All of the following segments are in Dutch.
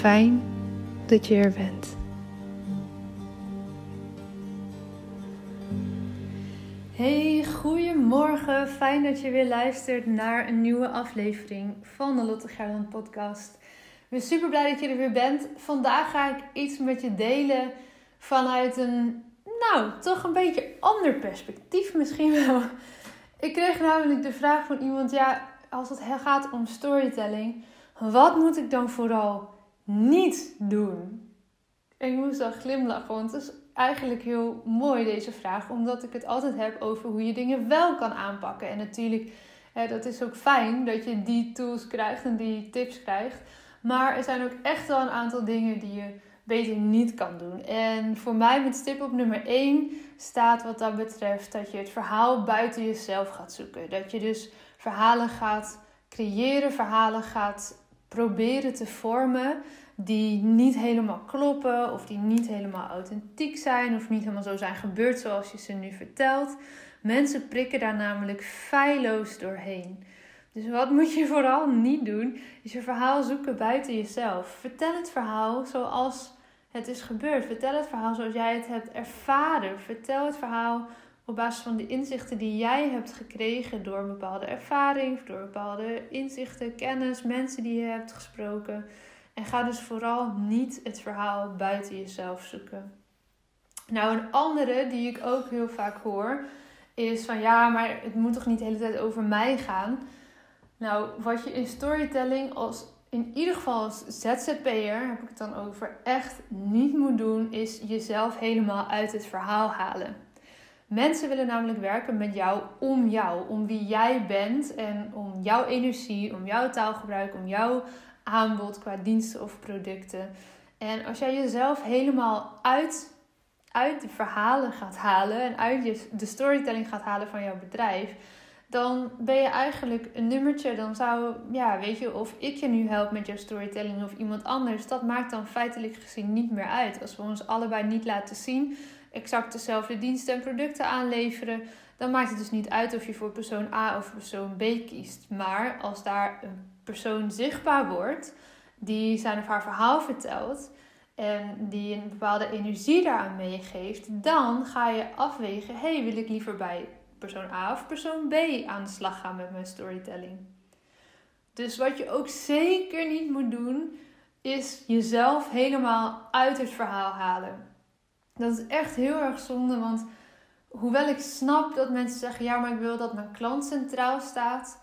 Fijn dat je er bent. Hey, goedemorgen. Fijn dat je weer luistert naar een nieuwe aflevering van de Lotte Gerland podcast. Ik ben super blij dat je er weer bent. Vandaag ga ik iets met je delen vanuit een, nou, toch een beetje ander perspectief misschien wel. Ik kreeg namelijk de vraag van iemand, ja, als het gaat om storytelling, wat moet ik dan vooral niet doen? Ik moest al glimlachen, want het is eigenlijk heel mooi deze vraag, omdat ik het altijd heb over hoe je dingen wel kan aanpakken. En natuurlijk, hè, dat is ook fijn dat je die tools krijgt en die tips krijgt. Maar er zijn ook echt wel een aantal dingen die je beter niet kan doen. En voor mij met stip op nummer 1 staat wat dat betreft dat je het verhaal buiten jezelf gaat zoeken. Dat je dus verhalen gaat creëren, verhalen gaat proberen te vormen die niet helemaal kloppen of die niet helemaal authentiek zijn of niet helemaal zo zijn gebeurd zoals je ze nu vertelt. Mensen prikken daar namelijk feilloos doorheen. Dus wat moet je vooral niet doen? Is je verhaal zoeken buiten jezelf. Vertel het verhaal zoals het is gebeurd. Vertel het verhaal zoals jij het hebt ervaren. Vertel het verhaal op basis van de inzichten die jij hebt gekregen door bepaalde ervaring, door bepaalde inzichten, kennis, mensen die je hebt gesproken. En ga dus vooral niet het verhaal buiten jezelf zoeken. Nou, een andere die ik ook heel vaak hoor, is van ja, maar het moet toch niet de hele tijd over mij gaan. Nou, wat je in storytelling als in ieder geval als ZZP'er, heb ik het dan over, echt niet moet doen, is jezelf helemaal uit het verhaal halen. Mensen willen namelijk werken met jou om jou, om wie jij bent en om jouw energie, om jouw taalgebruik, om jouw aanbod qua diensten of producten. En als jij jezelf helemaal uit, uit de verhalen gaat halen en uit je, de storytelling gaat halen van jouw bedrijf, dan ben je eigenlijk een nummertje. Dan zou, ja, weet je, of ik je nu help met jouw storytelling of iemand anders, dat maakt dan feitelijk gezien niet meer uit. Als we ons allebei niet laten zien, exact dezelfde diensten en producten aanleveren, dan maakt het dus niet uit of je voor persoon A of persoon B kiest. Maar als daar een persoon zichtbaar wordt die zijn of haar verhaal vertelt en die een bepaalde energie daaraan meegeeft, dan ga je afwegen: hey, wil ik liever bij persoon A of persoon B aan de slag gaan met mijn storytelling? Dus wat je ook zeker niet moet doen, is jezelf helemaal uit het verhaal halen. Dat is echt heel erg zonde, want hoewel ik snap dat mensen zeggen: ja, maar ik wil dat mijn klant centraal staat,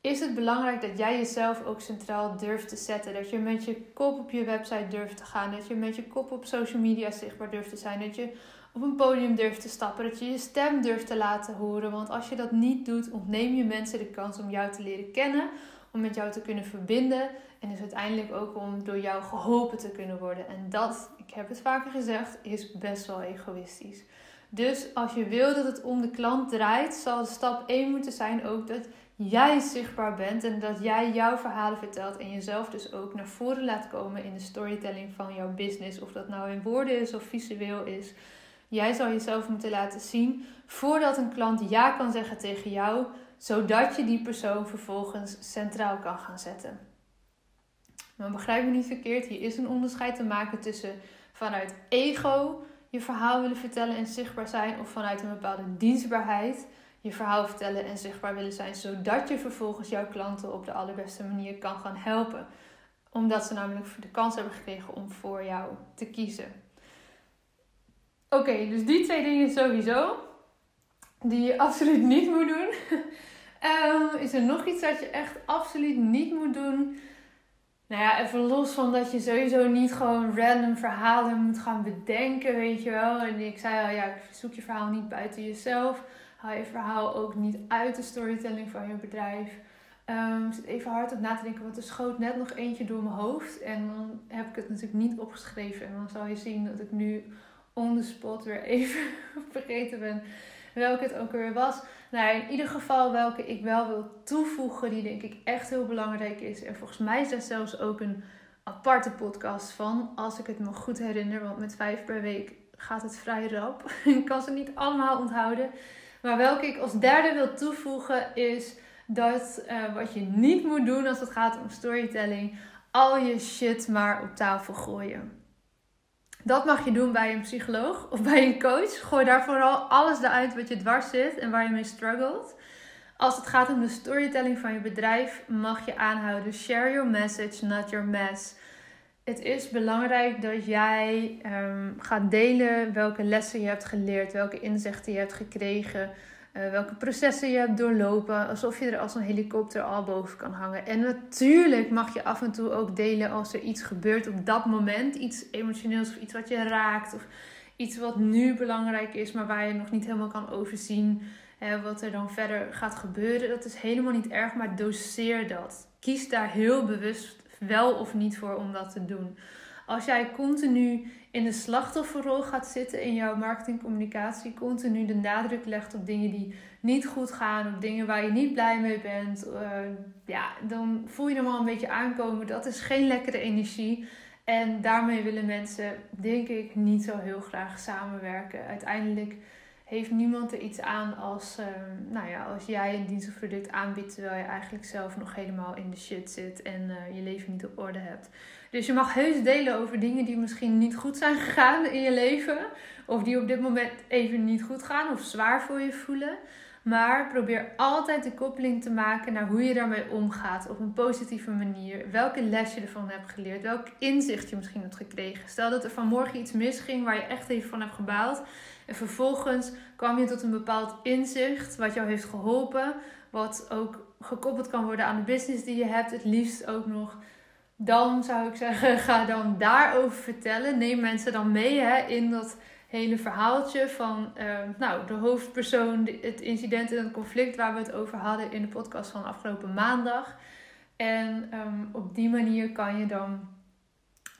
is het belangrijk dat jij jezelf ook centraal durft te zetten. Dat je met je kop op je website durft te gaan, dat je met je kop op social media zichtbaar durft te zijn, dat je op een podium durft te stappen, dat je je stem durft te laten horen. Want als je dat niet doet, ontneem je mensen de kans om jou te leren kennen, om met jou te kunnen verbinden en dus uiteindelijk ook om door jou geholpen te kunnen worden. En dat, ik heb het vaker gezegd, is best wel egoïstisch. Dus als je wil dat het om de klant draait, zal stap 1 moeten zijn ook dat jij zichtbaar bent en dat jij jouw verhalen vertelt en jezelf dus ook naar voren laat komen in de storytelling van jouw business. Of dat nou in woorden is of visueel is. Jij zal jezelf moeten laten zien voordat een klant ja kan zeggen tegen jou, zodat je die persoon vervolgens centraal kan gaan zetten. Maar begrijp me niet verkeerd, hier is een onderscheid te maken tussen vanuit ego je verhaal willen vertellen en zichtbaar zijn, of vanuit een bepaalde dienstbaarheid je verhaal vertellen en zichtbaar willen zijn, zodat je vervolgens jouw klanten op de allerbeste manier kan gaan helpen. Omdat ze namelijk de kans hebben gekregen om voor jou te kiezen. Oké, dus die twee dingen sowieso, die je absoluut niet moet doen. um, is er nog iets dat je echt absoluut niet moet doen? Nou ja, even los van dat je sowieso niet gewoon random verhalen moet gaan bedenken, weet je wel. En ik zei al, ja, zoek je verhaal niet buiten jezelf. Haal je verhaal ook niet uit de storytelling van je bedrijf. Ik zit even hard op na te denken, want er schoot net nog eentje door mijn hoofd. En dan heb ik het natuurlijk niet opgeschreven. En dan zal je zien dat ik nu on the spot weer even vergeten ben welke het ook weer was. Nou, in ieder geval welke ik wel wil toevoegen, die denk ik echt heel belangrijk is. En volgens mij is daar zelfs ook een aparte podcast van, als ik het me goed herinner. Want met vijf per week gaat het vrij rap. ik kan ze niet allemaal onthouden. Maar welke ik als derde wil toevoegen is dat uh, wat je niet moet doen als het gaat om storytelling, al je shit maar op tafel gooien. Dat mag je doen bij een psycholoog of bij een coach. Gooi daar vooral alles eruit wat je dwars zit en waar je mee struggelt. Als het gaat om de storytelling van je bedrijf, mag je aanhouden: share your message, not your mess. Het is belangrijk dat jij um, gaat delen welke lessen je hebt geleerd, welke inzichten je hebt gekregen, uh, welke processen je hebt doorlopen, alsof je er als een helikopter al boven kan hangen. En natuurlijk mag je af en toe ook delen als er iets gebeurt op dat moment, iets emotioneels of iets wat je raakt of iets wat nu belangrijk is, maar waar je nog niet helemaal kan overzien. Uh, wat er dan verder gaat gebeuren, dat is helemaal niet erg, maar doseer dat. Kies daar heel bewust wel of niet voor om dat te doen. Als jij continu in de slachtofferrol gaat zitten in jouw marketingcommunicatie, continu de nadruk legt op dingen die niet goed gaan, op dingen waar je niet blij mee bent, uh, ja, dan voel je hem al een beetje aankomen. Dat is geen lekkere energie. En daarmee willen mensen, denk ik, niet zo heel graag samenwerken. Uiteindelijk heeft niemand er iets aan als, uh, nou ja, als jij een dienst of product aanbiedt terwijl je eigenlijk zelf nog helemaal in de shit zit en uh, je leven niet op orde hebt. Dus je mag heus delen over dingen die misschien niet goed zijn gegaan in je leven. Of die op dit moment even niet goed gaan of zwaar voor je voelen. Maar probeer altijd de koppeling te maken naar hoe je daarmee omgaat op een positieve manier. Welke les je ervan hebt geleerd. Welk inzicht je misschien hebt gekregen. Stel dat er vanmorgen iets misging waar je echt even van hebt gebaald. En vervolgens kwam je tot een bepaald inzicht wat jou heeft geholpen. Wat ook gekoppeld kan worden aan de business die je hebt. Het liefst ook nog dan zou ik zeggen, ga dan daarover vertellen. Neem mensen dan mee hè, in dat hele verhaaltje van uh, nou, de hoofdpersoon, het incident en het conflict waar we het over hadden in de podcast van afgelopen maandag. En um, op die manier kan je dan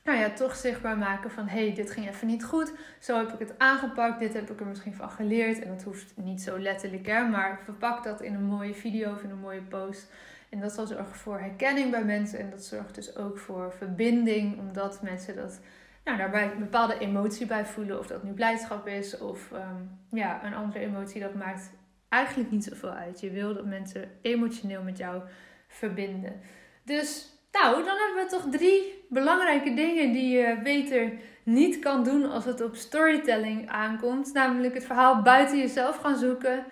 nou ja, toch zichtbaar maken van hey, dit ging even niet goed. Zo heb ik het aangepakt, dit heb ik er misschien van geleerd. En dat hoeft niet zo letterlijk hè, maar verpak dat in een mooie video of in een mooie post. En dat zal zorgen voor herkenning bij mensen. En dat zorgt dus ook voor verbinding, omdat mensen dat, nou, daarbij een bepaalde emotie bij voelen. Of dat nu blijdschap is of um, ja, een andere emotie. Dat maakt eigenlijk niet zoveel uit. Je wil dat mensen emotioneel met jou verbinden. Dus nou, dan hebben we toch drie belangrijke dingen die je beter niet kan doen als het op storytelling aankomt. Namelijk het verhaal buiten jezelf gaan zoeken.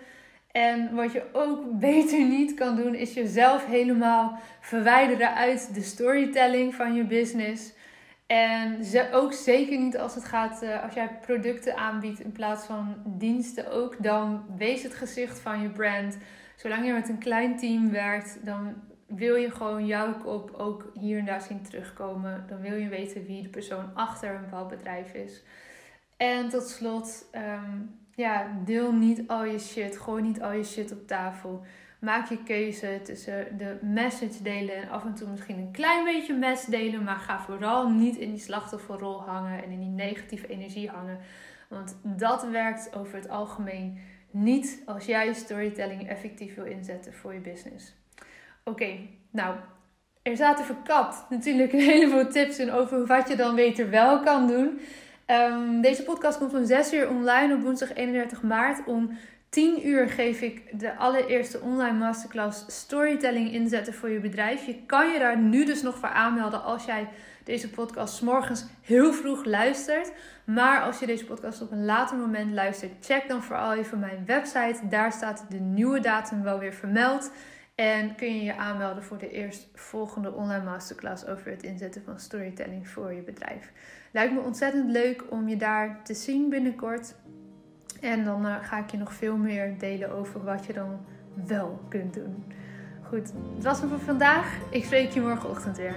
En wat je ook beter niet kan doen, is jezelf helemaal verwijderen uit de storytelling van je business. En ze, ook zeker niet als het gaat, uh, als jij producten aanbiedt in plaats van diensten ook, dan wees het gezicht van je brand. Zolang je met een klein team werkt, dan wil je gewoon jouw kop ook hier en daar zien terugkomen. Dan wil je weten wie de persoon achter een bepaald bedrijf is. En tot slot, um, ja, deel niet al je shit. Gooi niet al je shit op tafel. Maak je keuze tussen de message delen en af en toe misschien een klein beetje mes delen. Maar ga vooral niet in die slachtofferrol hangen en in die negatieve energie hangen. Want dat werkt over het algemeen niet als jij storytelling effectief wil inzetten voor je business. Oké, nou, er zaten verkapt natuurlijk een heleboel tips in over wat je dan beter wel kan doen. Um, deze podcast komt om 6 uur online op woensdag 31 maart. Om 10 uur geef ik de allereerste online masterclass Storytelling inzetten voor je bedrijf. Je kan je daar nu dus nog voor aanmelden als jij deze podcast morgens heel vroeg luistert. Maar als je deze podcast op een later moment luistert, check dan vooral even mijn website. Daar staat de nieuwe datum wel weer vermeld. En kun je je aanmelden voor de eerstvolgende online masterclass over het inzetten van storytelling voor je bedrijf. Lijkt me ontzettend leuk om je daar te zien binnenkort. En dan uh, ga ik je nog veel meer delen over wat je dan wel kunt doen. Goed, dat was het voor vandaag. Ik spreek je morgenochtend weer.